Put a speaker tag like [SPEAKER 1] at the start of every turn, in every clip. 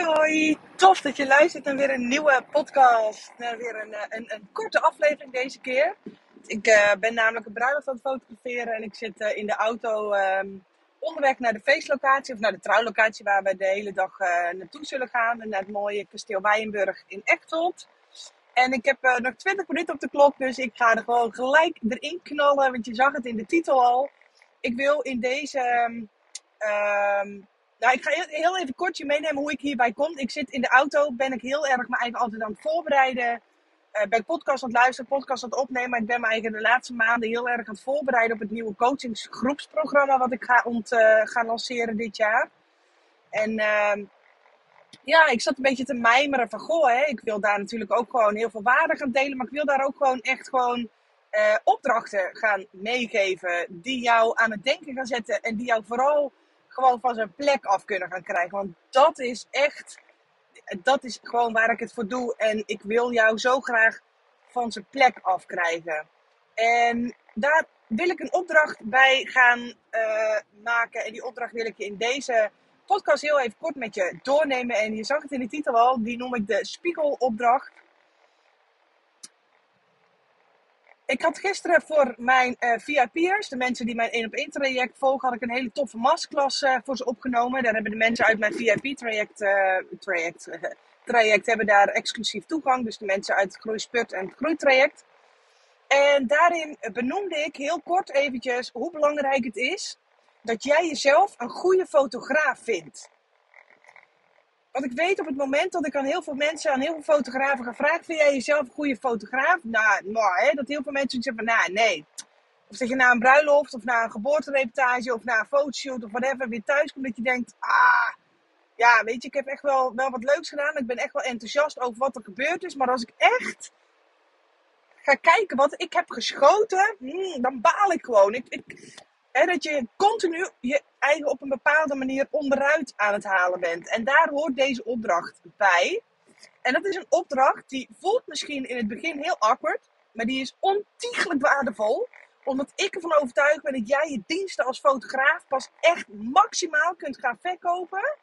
[SPEAKER 1] Hoi tof dat je luistert naar weer een nieuwe podcast. Naar weer een, eh, een, een korte aflevering deze keer. Ik uh, ben namelijk een bruiloft aan het fotograferen en ik zit uh, in de auto um, onderweg naar de feestlocatie of naar de trouwlocatie waar we de hele dag naartoe zullen gaan. Naar het mooie kasteel Weyenburg in Echteld. En ik heb nog 20 minuten op de klok, dus ik ga er gewoon gelijk erin knallen, want je zag het in de titel al. Ik wil in deze... Um, nou, ik ga heel, even kort je meenemen hoe ik hierbij kom. Ik zit in de auto, ben ik heel erg me eigenlijk altijd aan het voorbereiden. Uh, ben podcast aan het luisteren, podcast aan het opnemen. Ik ben me eigenlijk de laatste maanden heel erg aan het voorbereiden op het nieuwe coachingsgroepsprogramma wat ik ga, ont, uh, ga lanceren dit jaar. En uh, ja, ik zat een beetje te mijmeren van, goh, hè, ik wil daar natuurlijk ook gewoon heel veel waarde gaan delen. Maar ik wil daar ook gewoon echt gewoon uh, opdrachten gaan meegeven die jou aan het denken gaan zetten. En die jou vooral gewoon van zijn plek af kunnen gaan krijgen. Want dat is echt, dat is gewoon waar ik het voor doe. En ik wil jou zo graag van zijn plek afkrijgen. En daar wil ik een opdracht bij gaan uh, maken. En die opdracht wil ik je in deze podcast heel even kort met je doornemen. En je zag het in de titel al, die noem ik de spiegelopdracht. Ik had gisteren voor mijn uh, VIP'ers, de mensen die mijn 1 op 1 traject volgen, had ik een hele toffe masterclass uh, voor ze opgenomen. Daar hebben de mensen uit mijn VIP traject, uh, traject, traject hebben daar exclusief toegang. Dus de mensen uit het Groeisput en het Groeitraject. En daarin benoemde ik heel kort eventjes hoe belangrijk het is dat jij jezelf een goede fotograaf vindt. Want ik weet op het moment dat ik aan heel veel mensen, aan heel veel fotografen ga vragen: vind jij jezelf een goede fotograaf? Nou, nou hè, dat heel veel mensen zeggen nou, nee. Of dat je na een bruiloft of na een geboortereportage of na een fotoshoot of whatever weer thuis komt dat je denkt: ah, ja, weet je, ik heb echt wel, wel wat leuks gedaan. Ik ben echt wel enthousiast over wat er gebeurd is. Maar als ik echt ga kijken wat ik heb geschoten, hmm, dan baal ik gewoon. Ik, ik, dat je continu je eigen op een bepaalde manier onderuit aan het halen bent. En daar hoort deze opdracht bij. En dat is een opdracht die voelt misschien in het begin heel awkward, maar die is ontiegelijk waardevol. Omdat ik ervan overtuigd ben dat jij je diensten als fotograaf pas echt maximaal kunt gaan verkopen.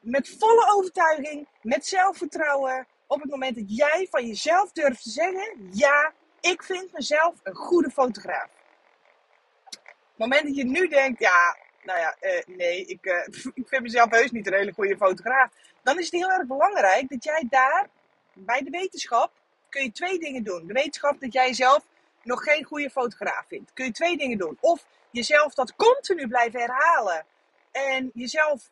[SPEAKER 1] Met volle overtuiging, met zelfvertrouwen. Op het moment dat jij van jezelf durft te zeggen: Ja, ik vind mezelf een goede fotograaf moment dat je nu denkt, ja, nou ja, uh, nee, ik, uh, ik vind mezelf heus niet een hele goede fotograaf. Dan is het heel erg belangrijk dat jij daar, bij de wetenschap, kun je twee dingen doen. De wetenschap dat jij jezelf nog geen goede fotograaf vindt. Kun je twee dingen doen. Of jezelf dat continu blijven herhalen. En jezelf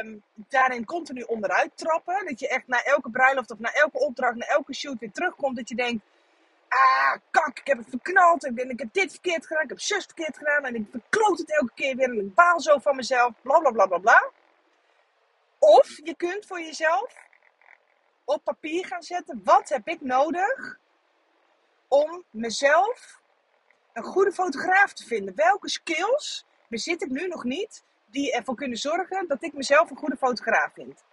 [SPEAKER 1] um, daarin continu onderuit trappen. Dat je echt na elke bruiloft of na elke opdracht, na elke shoot weer terugkomt. Dat je denkt, ah, kak, ik heb het verknald. Ik, ben, ik heb dit verkeerd gedaan, ik heb zus verkeerd gedaan. En ik verkloot het elke keer weer en ik baal zo van mezelf. Bla bla bla bla bla. Of je kunt voor jezelf op papier gaan zetten. Wat heb ik nodig om mezelf een goede fotograaf te vinden? Welke skills bezit ik nu nog niet die ervoor kunnen zorgen dat ik mezelf een goede fotograaf vind?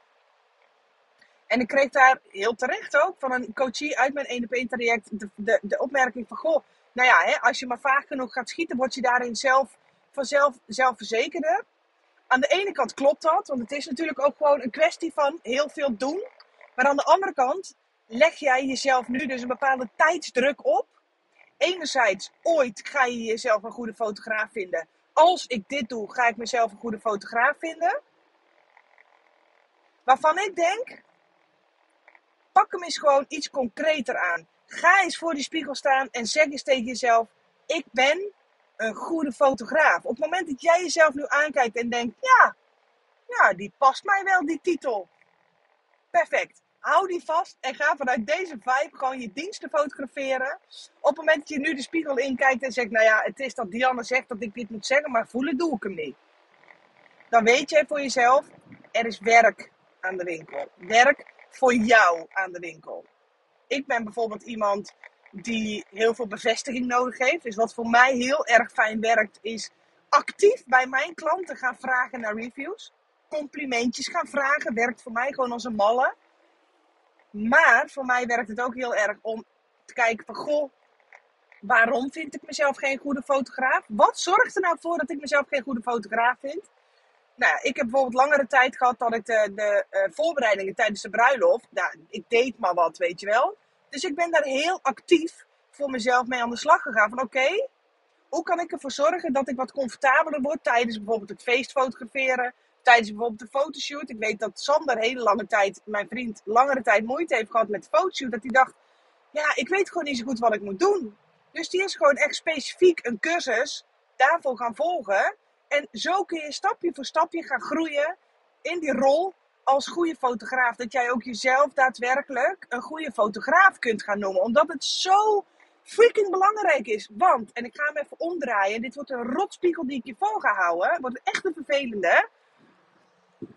[SPEAKER 1] En ik kreeg daar heel terecht ook van een coachie uit mijn 1 op 1 traject de, de, de opmerking van: Goh, nou ja, hè, als je maar vaak genoeg gaat schieten, word je daarin zelf vanzelf zelfverzekerder. Aan de ene kant klopt dat, want het is natuurlijk ook gewoon een kwestie van heel veel doen. Maar aan de andere kant leg jij jezelf nu dus een bepaalde tijdsdruk op. Enerzijds, ooit ga je jezelf een goede fotograaf vinden. Als ik dit doe, ga ik mezelf een goede fotograaf vinden. Waarvan ik denk, pak hem eens gewoon iets concreter aan. Ga eens voor die spiegel staan en zeg eens tegen jezelf: Ik ben een goede fotograaf. Op het moment dat jij jezelf nu aankijkt en denkt: Ja, ja die past mij wel, die titel. Perfect. Hou die vast en ga vanuit deze vibe gewoon je diensten fotograferen. Op het moment dat je nu de spiegel inkijkt en zegt: Nou ja, het is dat Dianne zegt dat ik dit moet zeggen, maar voelen doe ik hem niet. Dan weet je voor jezelf: er is werk aan de winkel. Werk voor jou aan de winkel. Ik ben bijvoorbeeld iemand die heel veel bevestiging nodig heeft. Dus wat voor mij heel erg fijn werkt, is actief bij mijn klanten gaan vragen naar reviews. Complimentjes gaan vragen werkt voor mij gewoon als een malle. Maar voor mij werkt het ook heel erg om te kijken van goh, waarom vind ik mezelf geen goede fotograaf? Wat zorgt er nou voor dat ik mezelf geen goede fotograaf vind? Nou, ik heb bijvoorbeeld langere tijd gehad dat ik de, de uh, voorbereidingen tijdens de bruiloft, nou, ik deed maar wat, weet je wel. Dus ik ben daar heel actief voor mezelf mee aan de slag gegaan. Van oké, hoe kan ik ervoor zorgen dat ik wat comfortabeler word tijdens bijvoorbeeld het feest fotograferen, tijdens bijvoorbeeld de fotoshoot. Ik weet dat Sander hele lange tijd, mijn vriend, langere tijd moeite heeft gehad met de fotoshoot. Dat hij dacht, ja, ik weet gewoon niet zo goed wat ik moet doen. Dus die is gewoon echt specifiek een cursus daarvoor gaan volgen. En zo kun je stapje voor stapje gaan groeien in die rol als goede fotograaf. Dat jij ook jezelf daadwerkelijk een goede fotograaf kunt gaan noemen. Omdat het zo freaking belangrijk is. Want, en ik ga hem even omdraaien. Dit wordt een rotspiegel die ik je voor ga houden. Wordt echt een vervelende.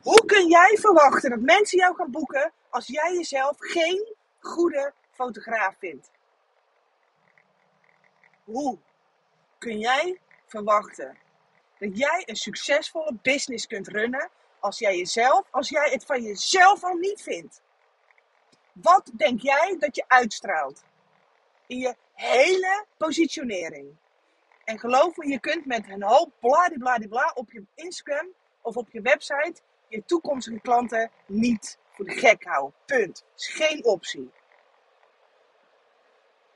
[SPEAKER 1] Hoe kun jij verwachten dat mensen jou gaan boeken als jij jezelf geen goede fotograaf vindt? Hoe kun jij verwachten dat jij een succesvolle business kunt runnen als jij jezelf, als jij het van jezelf al niet vindt? Wat denk jij dat je uitstraalt in je hele positionering? En geloof me, je kunt met een hoop bladibladibla op je Instagram of op je website je toekomstige klanten niet voor de gek houden. Punt. Is geen optie.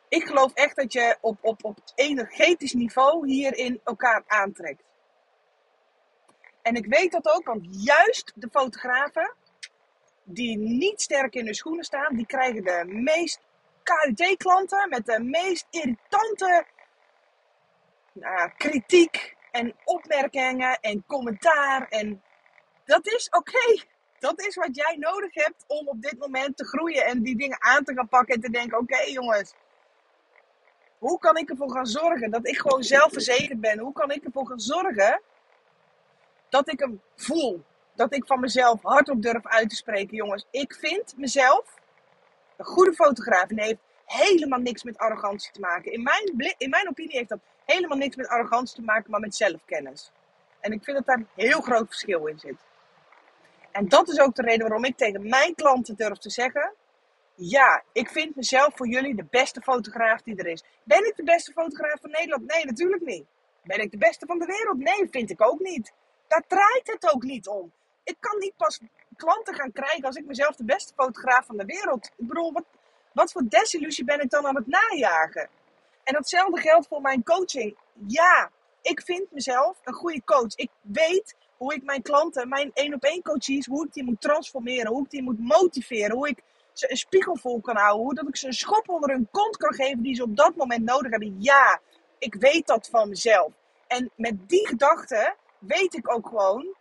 [SPEAKER 1] Ik geloof echt dat je op, op, op energetisch niveau hierin elkaar aantrekt. En ik weet dat ook, want juist de fotografen die niet sterk in hun schoenen staan, die krijgen de meest KUT-klanten met de meest irritante nou, kritiek en opmerkingen en commentaar. En dat is oké. Dat is wat jij nodig hebt om op dit moment te groeien en die dingen aan te gaan pakken en te denken: oké jongens, hoe kan ik ervoor gaan zorgen dat ik gewoon zelfverzekerd ben? Hoe kan ik ervoor gaan zorgen dat ik hem voel? Dat ik van mezelf hardop durf uit te spreken, jongens. Ik vind mezelf een goede fotograaf en heeft helemaal niks met arrogantie te maken. In mijn, in mijn opinie heeft dat helemaal niks met arrogantie te maken, maar met zelfkennis. En ik vind dat daar een heel groot verschil in zit. En dat is ook de reden waarom ik tegen mijn klanten durf te zeggen: ja, ik vind mezelf voor jullie de beste fotograaf die er is. Ben ik de beste fotograaf van Nederland? Nee, natuurlijk niet. Ben ik de beste van de wereld? Nee, vind ik ook niet. Daar draait het ook niet om. Ik kan niet pas klanten gaan krijgen als ik mezelf de beste fotograaf van de wereld. Ik bedoel, wat, wat voor desillusie ben ik dan aan het najagen? En datzelfde geldt voor mijn coaching. Ja, ik vind mezelf een goede coach. Ik weet hoe ik mijn klanten, mijn één op één coaches, hoe ik die moet transformeren, hoe ik die moet motiveren, hoe ik ze een spiegel vol kan houden. Hoe dat ik ze een schop onder hun kont kan geven die ze op dat moment nodig hebben. Ja, ik weet dat van mezelf. En met die gedachte weet ik ook gewoon,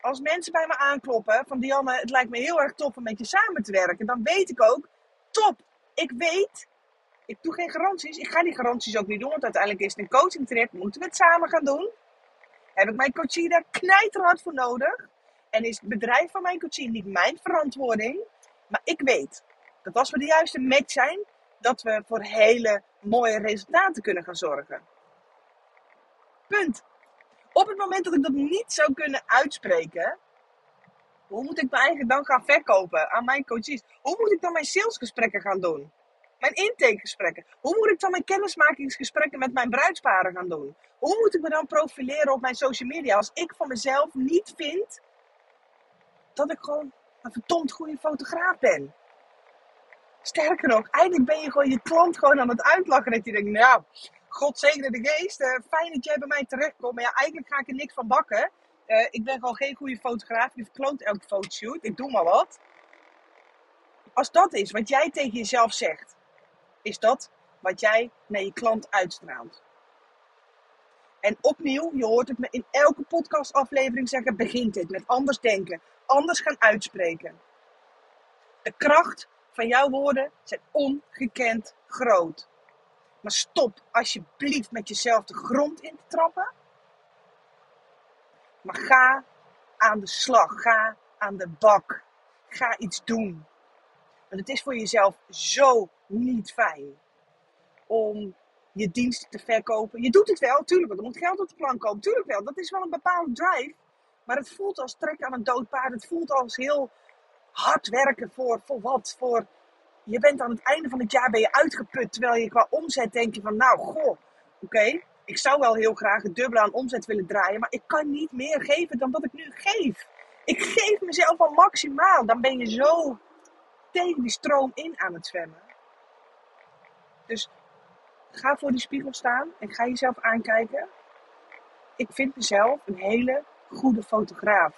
[SPEAKER 1] als mensen bij me aankloppen van Dianne, het lijkt me heel erg tof om met je samen te werken. Dan weet ik ook, top, ik weet, ik doe geen garanties. Ik ga die garanties ook niet doen, want uiteindelijk is het een coaching traject. Moeten we het samen gaan doen? Heb ik mijn coachie daar knijterhard voor nodig? En is het bedrijf van mijn coachie niet mijn verantwoording? Maar ik weet dat als we de juiste match zijn, dat we voor hele mooie resultaten kunnen gaan zorgen. Punt. Op het moment dat ik dat niet zou kunnen uitspreken, hoe moet ik me eigenlijk dan gaan verkopen aan mijn coaches? Hoe moet ik dan mijn salesgesprekken gaan doen? Mijn intakegesprekken? Hoe moet ik dan mijn kennismakingsgesprekken met mijn bruidsparen gaan doen? Hoe moet ik me dan profileren op mijn social media als ik van mezelf niet vind dat ik gewoon een verdomd goede fotograaf ben. Sterker nog, eigenlijk ben je gewoon je klant gewoon aan het uitlachen. Dat je denkt, nou, God zegene de geest. Uh, fijn dat jij bij mij terechtkomt. Maar ja, eigenlijk ga ik er niks van bakken. Uh, ik ben gewoon geen goede fotograaf. Je verkloont elke fotoshoot. Ik doe maar wat. Als dat is wat jij tegen jezelf zegt, is dat wat jij naar je klant uitstraalt. En opnieuw, je hoort het me in elke podcastaflevering zeggen, begint dit met anders denken, anders gaan uitspreken. De kracht van jouw woorden zijn ongekend groot. Maar stop alsjeblieft met jezelf de grond in te trappen. Maar ga aan de slag. Ga aan de bak. Ga iets doen. Want het is voor jezelf zo niet fijn om je diensten te verkopen. Je doet het wel, tuurlijk, want er moet geld op de plank komen. Tuurlijk wel, dat is wel een bepaalde drive. Maar het voelt als trekken aan een dood paard. Het voelt als heel hard werken voor, voor wat? Voor, je bent aan het einde van het jaar ben je uitgeput. Terwijl je qua omzet denk je van, nou, goh, oké. ik zou wel heel graag het dubbele aan omzet willen draaien, maar ik kan niet meer geven dan dat ik nu geef. Ik geef mezelf al maximaal. Dan ben je zo tegen die stroom in aan het zwemmen. Dus ga voor die spiegel staan en ga jezelf aankijken. Ik vind mezelf een hele goede fotograaf.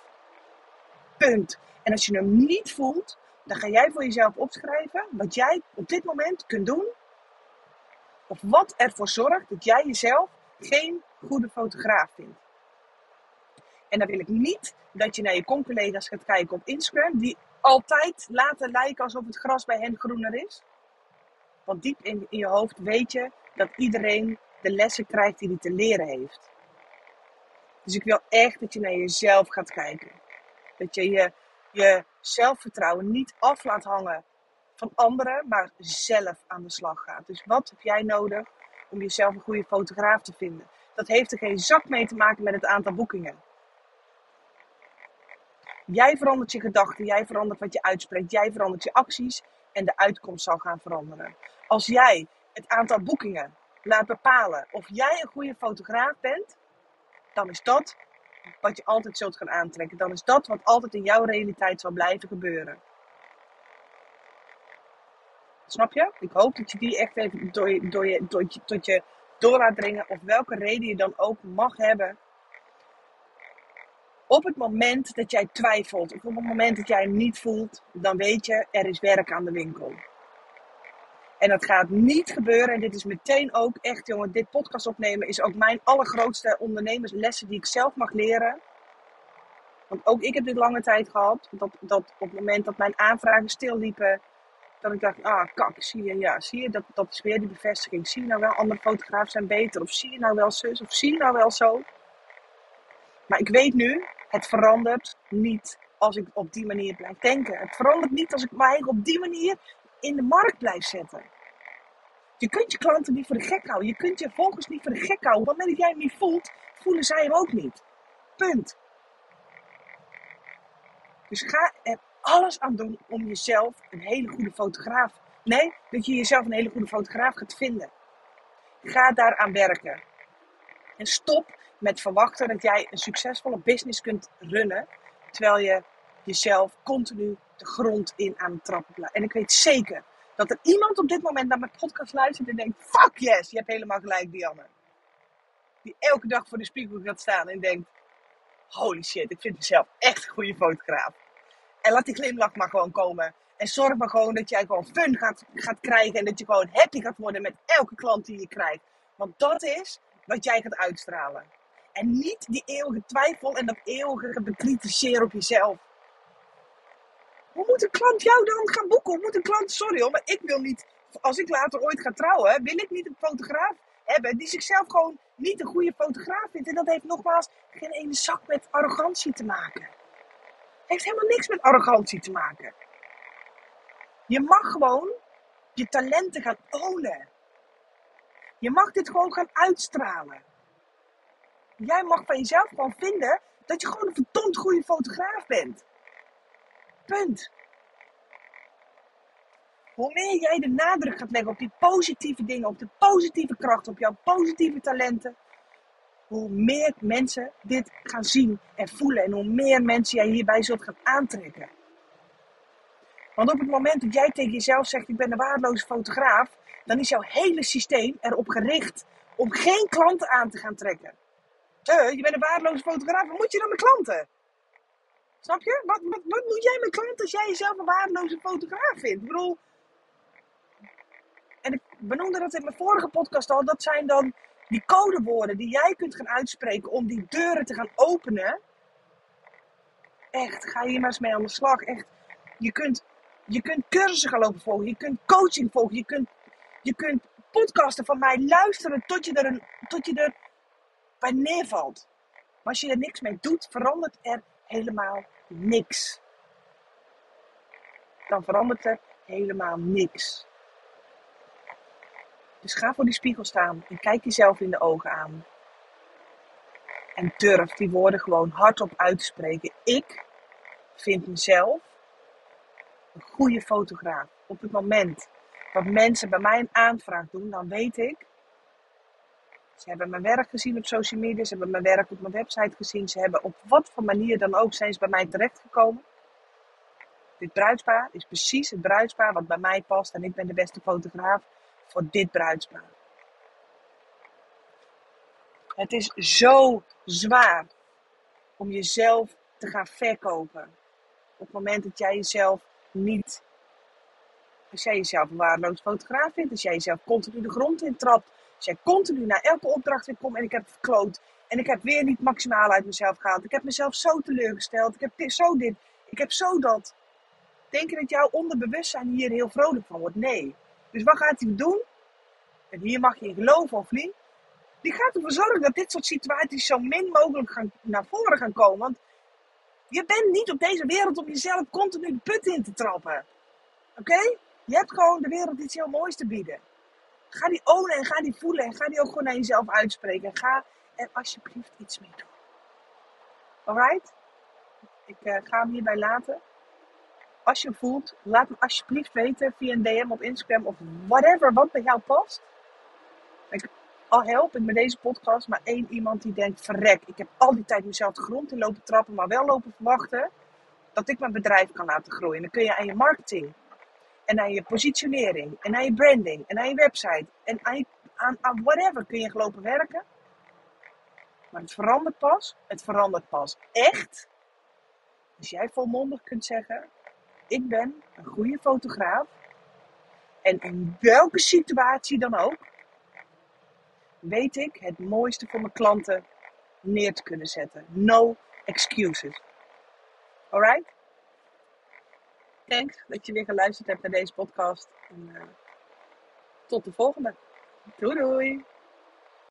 [SPEAKER 1] Punt. En als je hem niet voelt, dan ga jij voor jezelf opschrijven wat jij op dit moment kunt doen. Of wat ervoor zorgt dat jij jezelf geen goede fotograaf vindt. En dan wil ik niet dat je naar je con-collega's gaat kijken op Instagram, die altijd laten lijken alsof het gras bij hen groener is. Want diep in, in je hoofd weet je dat iedereen de lessen krijgt die hij te leren heeft. Dus ik wil echt dat je naar jezelf gaat kijken. Dat je je, je zelfvertrouwen niet af laat hangen van anderen, maar zelf aan de slag gaat. Dus wat heb jij nodig om jezelf een goede fotograaf te vinden? Dat heeft er geen zak mee te maken met het aantal boekingen. Jij verandert je gedachten, jij verandert wat je uitspreekt, jij verandert je acties en de uitkomst zal gaan veranderen. Als jij het aantal boekingen laat bepalen of jij een goede fotograaf bent, dan is dat wat je altijd zult gaan aantrekken. Dan is dat wat altijd in jouw realiteit zal blijven gebeuren. Snap je? Ik hoop dat je die echt even door je, door je, door je, tot je door laat dringen. Of welke reden je dan ook mag hebben. Op het moment dat jij twijfelt, of op het moment dat jij niet voelt, dan weet je, er is werk aan de winkel. En dat gaat niet gebeuren. En dit is meteen ook echt, jongen, dit podcast opnemen is ook mijn allergrootste ondernemerslessen die ik zelf mag leren. Want ook ik heb dit lange tijd gehad. Dat, dat op het moment dat mijn aanvragen stilliepen, dat ik dacht, ah kak, zie je, ja, zie je, dat, dat is weer die bevestiging. Zie je nou wel, andere fotografen zijn beter. Of zie je nou wel zus, of zie je nou wel zo. Maar ik weet nu, het verandert niet als ik op die manier blijf denken. Het verandert niet als ik mij op die manier in de markt blijf zetten. Je kunt je klanten niet voor de gek houden. Je kunt je volgers niet voor de gek houden. Want jij hem niet voelt, voelen zij hem ook niet. Punt. Dus ga er alles aan doen om jezelf een hele goede fotograaf. Nee, dat je jezelf een hele goede fotograaf gaat vinden. Ga daaraan werken. En stop met verwachten dat jij een succesvolle business kunt runnen. Terwijl je jezelf continu grond in aan het trappen. En ik weet zeker dat er iemand op dit moment naar mijn podcast luistert en denkt: Fuck yes, je hebt helemaal gelijk, Dianne. Die elke dag voor de spiegel gaat staan en denkt: Holy shit, ik vind mezelf echt een goede fotograaf. En laat die glimlach maar gewoon komen. En zorg maar gewoon dat jij gewoon fun gaat, gaat krijgen. En dat je gewoon happy gaat worden met elke klant die je krijgt. Want dat is wat jij gaat uitstralen. En niet die eeuwige twijfel en dat eeuwige bekritiseren op jezelf. Hoe moet een klant jou dan gaan boeken? Hoe moet een klant, sorry hoor, maar ik wil niet, als ik later ooit ga trouwen, wil ik niet een fotograaf hebben die zichzelf gewoon niet een goede fotograaf vindt. En dat heeft nogmaals geen ene zak met arrogantie te maken. Heeft helemaal niks met arrogantie te maken. Je mag gewoon je talenten gaan ownen. Je mag dit gewoon gaan uitstralen. Jij mag van jezelf gewoon vinden dat je gewoon een verdomd goede fotograaf bent. Hoe meer jij de nadruk gaat leggen op die positieve dingen, op de positieve kracht, op jouw positieve talenten, hoe meer mensen dit gaan zien en voelen en hoe meer mensen jij hierbij zult gaan aantrekken. Want op het moment dat jij tegen jezelf zegt: Ik ben een waardeloze fotograaf, dan is jouw hele systeem erop gericht om geen klanten aan te gaan trekken. Je bent een waardeloze fotograaf, wat moet je dan met klanten? Snap je? Wat, wat, wat moet jij met klanten als jij jezelf een waardeloze fotograaf vindt? Ik bedoel, en ik benoemde dat in mijn vorige podcast al, dat zijn dan die codewoorden die jij kunt gaan uitspreken om die deuren te gaan openen. Echt, ga hier maar eens mee aan de slag. Echt, je kunt, je kunt cursussen gaan lopen volgen, je kunt coaching volgen, je kunt, je kunt podcasten van mij luisteren tot je er, een, tot je er bij neervalt. Maar als je er niks mee doet, verandert er helemaal niks. Dan verandert er helemaal niks. Dus ga voor die spiegel staan en kijk jezelf in de ogen aan. En durf die woorden gewoon hardop uit te spreken. Ik vind mezelf een goede fotograaf. Op het moment dat mensen bij mij een aanvraag doen, dan weet ik Ze hebben mijn werk gezien op social media. Ze hebben mijn werk op mijn website gezien. Ze hebben op wat voor manier dan ook zijn bij mij terechtgekomen. Dit bruidspaar is precies het bruidspaar wat bij mij past. En ik ben de beste fotograaf voor dit bruidspaar. Het is zo zwaar om jezelf te gaan verkopen. Op het moment dat jij jezelf niet. Als jij jezelf een waardeloos fotograaf vindt, als jij jezelf continu de grond intrapt, als jij continu naar elke opdracht weer komt en ik heb het verkloot en ik heb weer niet maximaal uit mezelf gehaald, ik heb mezelf zo teleurgesteld, ik heb zo dit, ik heb zo dat. Denk je dat jouw onderbewustzijn hier heel vrolijk van wordt? Nee. Dus wat gaat hij doen? En hier mag je in geloven of niet. Die gaat ervoor zorgen dat dit soort situaties zo min mogelijk gaan, naar voren gaan komen. Want je bent niet op deze wereld om jezelf continu de put in te trappen. Oké? Je hebt gewoon de wereld iets heel moois te bieden. Ga die ownen en ga die voelen en ga die ook gewoon naar jezelf uitspreken. En ga er alsjeblieft iets mee doen. Alright? Ik uh, ga hem hierbij laten. Als je voelt, laat me alsjeblieft weten via een DM op Instagram of whatever wat bij jou past. Ik, al help ik met deze podcast maar één iemand die denkt: verrek, ik heb al die tijd mezelf de grond in lopen trappen, maar wel lopen verwachten dat ik mijn bedrijf kan laten groeien. dan kun je aan je marketing en aan je positionering en aan je branding en aan je website en aan, aan, aan whatever kun je gelopen werken. Maar het verandert pas, het verandert pas echt als jij volmondig kunt zeggen: ik ben een goede fotograaf. En in welke situatie dan ook, weet ik het mooiste voor mijn klanten neer te kunnen zetten. No excuses. Alright? Thanks dat je weer geluisterd hebt naar deze podcast. En, uh, tot de volgende. Doei doei!